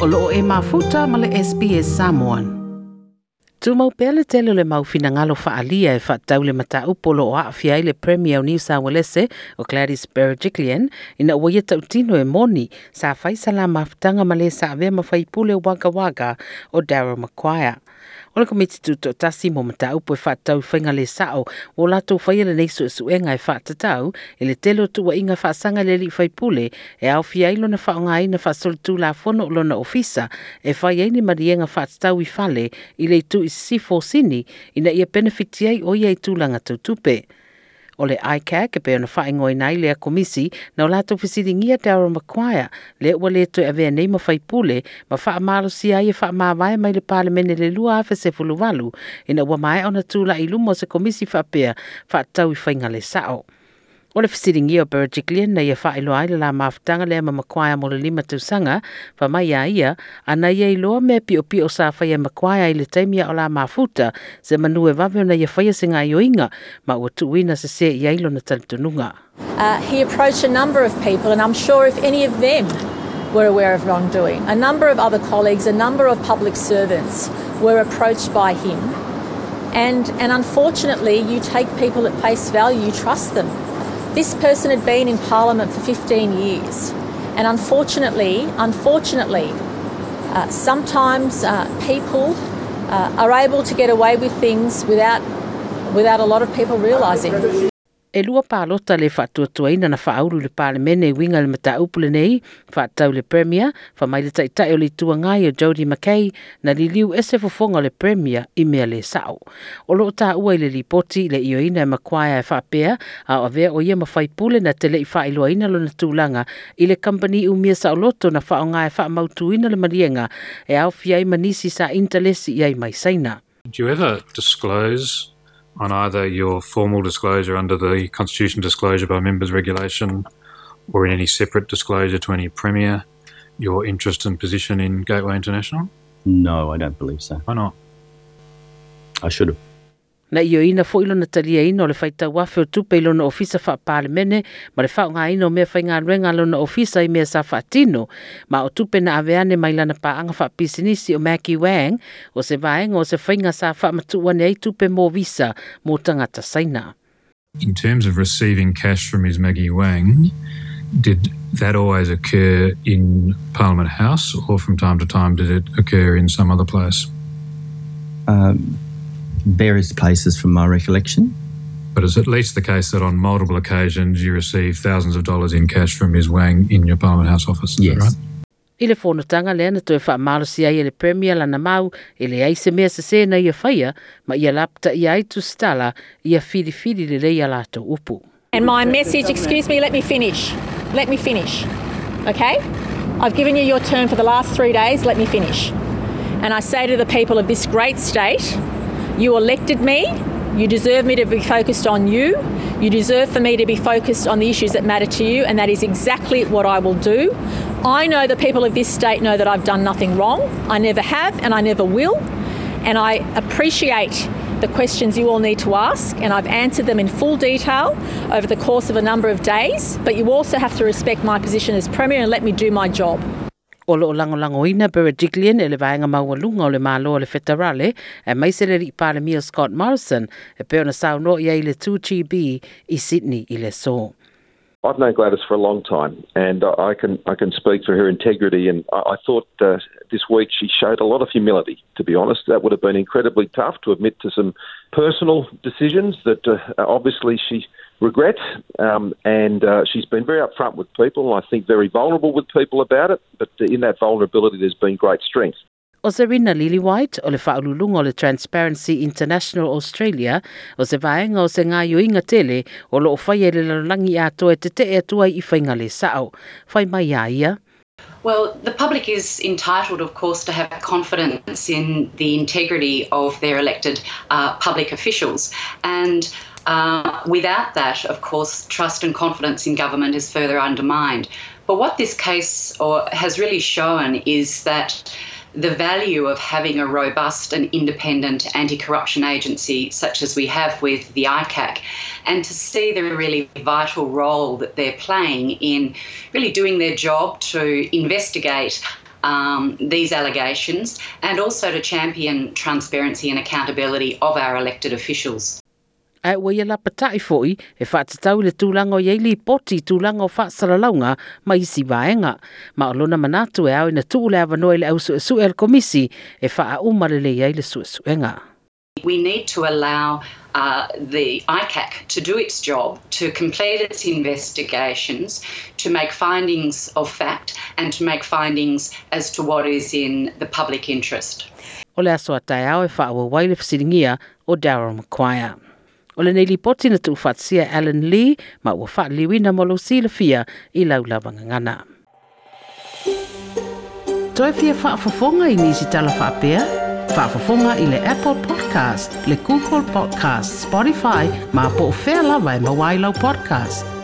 o loo e mafuta ma le SBS Samoan. Tu mau pele tele le mau fina ngalo whaalia e whaatau le mata upolo o aafia le Premier o New South Wales o Gladys Berejiklian ina tau tino e moni sa whai sala mafutanga ma le sa mawhai pule waka waka o Darryl Maguire. O le komiti tu tasi mo mata upo e whaatau whainga le sao o lato whaia le neisu e suenga e e le telo tu wa inga whaasanga le li whai e au fia ilo na whaonga ina whaasol tu la fono o lona ofisa e whai eini marienga whaatatau i fale i le tu i sifo sini ina ia benefiti ai o ia i tūlanga tautupe. tupe o le ICAC ke pe ona whaingoi nei lea komisi na o lato fisiri ngia aro makwaya le ua le to avea nei mawhai pule ma wha amalo si ai e wha amawai mai le parlemene le lua afe se fuluwalu ina ua mai ona tūla i lumo se komisi wha pea wha tau i whainga le sao. O le fisiringi o Berejiklian na ia whaelo ai la mafutanga le ama makwaya mo le lima tausanga, wha mai a ia, ana ia i loa mea pio pio sa whaia makwaya i le taimia o la mafuta, se manu e waweo na ia whaia singa i oinga, ma ua tuuina se se i ailo na talitununga. Uh, he approached a number of people, and I'm sure if any of them were aware of wrongdoing, a number of other colleagues, a number of public servants were approached by him. And, and unfortunately, you take people at face value, you trust them. This person had been in Parliament for 15 years, and unfortunately, unfortunately, uh, sometimes uh, people uh, are able to get away with things without, without a lot of people realising. E lua pālota le whaatuatuaina na whaauru le pālemene i winga le mata upule nei, whaatau le Premier, whamai le taitai o le tuangai o Jodie McKay, na li liu ese fofonga le Premier i mea le sao. O loo tā ua i le ripoti le ioina e makwaya e whaapea, a o avea o ia mawhai pule na tele i whaailoaina lo na tūlanga i le company u mea sao loto na whaonga e whaamautuina le marienga e au fiai manisi sa intalesi i ai mai saina. Do you ever disclose on either your formal disclosure under the Constitution disclosure by members regulation or in any separate disclosure to any Premier your interest and position in Gateway International? No, I don't believe so. Why not? I should have. Na iyo ina fo ilo na talia ino le faita wafe o tupe ilo na ofisa fa parlemene, ma le fao ngā ino mea fai ngā ruenga ofisa i mea sa tino, ma o tupe na aveane mai lana pa anga fa pisinisi o Maggie Wang, o se vaenga o se whainga sa fa matuane ai tupe mō visa mō tangata saina. In terms of receiving cash from Ms Maggie Wang, did that always occur in Parliament House or from time to time did it occur in some other place? Um, various places from my recollection. But it's at least the case that on multiple occasions you receive thousands of dollars in cash from Ms Wang in your Parliament House office. Is Yes. that right? I le whonotanga lea na toe wha ai le premier lana mau, e le ai se mea se se na ia whaia, ma ia lapta ia ai tu stala, ia whiri whiri le reia lato upu. And my message, excuse me, let me finish. Let me finish. Okay? I've given you your turn for the last three days, let me finish. And I say to the people of this great state, you elected me, you deserve me to be focused on you, you deserve for me to be focused on the issues that matter to you, and that is exactly what I will do. I know the people of this state know that I've done nothing wrong. I never have, and I never will. And I appreciate the questions you all need to ask, and I've answered them in full detail over the course of a number of days. But you also have to respect my position as Premier and let me do my job. O lo lango lango ina Berejiklian e le vaenga maua lunga o le malo le federale e mai se le ri pale mia Scott Morrison e pe ona sau no ia i le 2GB i Sydney i le so. I've known Gladys for a long time, and I can I can speak for her integrity. And I, I thought uh, this week she showed a lot of humility. To be honest, that would have been incredibly tough to admit to some personal decisions that uh, obviously she regrets. Um, and uh, she's been very upfront with people. And I think very vulnerable with people about it. But in that vulnerability, there's been great strength. O Serena Lillywhite o le whaululunga o le Transparency International Australia o se vaenga o se ngā yoinga tele o lo o whaia le lalangi atoa e te te e atua i whainga le sao. Whai mai a ia. Well, the public is entitled, of course, to have confidence in the integrity of their elected uh, public officials. And uh, without that, of course, trust and confidence in government is further undermined. But what this case or has really shown is that the value of having a robust and independent anti corruption agency, such as we have with the ICAC, and to see the really vital role that they're playing in really doing their job to investigate um, these allegations and also to champion transparency and accountability of our elected officials. Ai ua ia foi e whaatatau le tūlanga o yeili poti tūlanga o whaasaralaunga ma isi vaenga. Ma o lona manatu e au ina tuu le avanoe le au su su el komisi e wha a umare le iai le su suenga. We need to allow uh, the ICAC to do its job, to complete its investigations, to make findings of fact, and to make findings as to what is in the public interest. O le aso atai au e waile fasiringia o Darryl Maguire. O le neili poti na tu Alan Lee, ma ua faa liwi na molo si la fia i laulawa ngangana. Fia faa fofonga i nisi tala faa pia? Faa fofonga i le Apple Podcast, le Google Podcast, Spotify, ma po ufea lawa i mawailau podcast.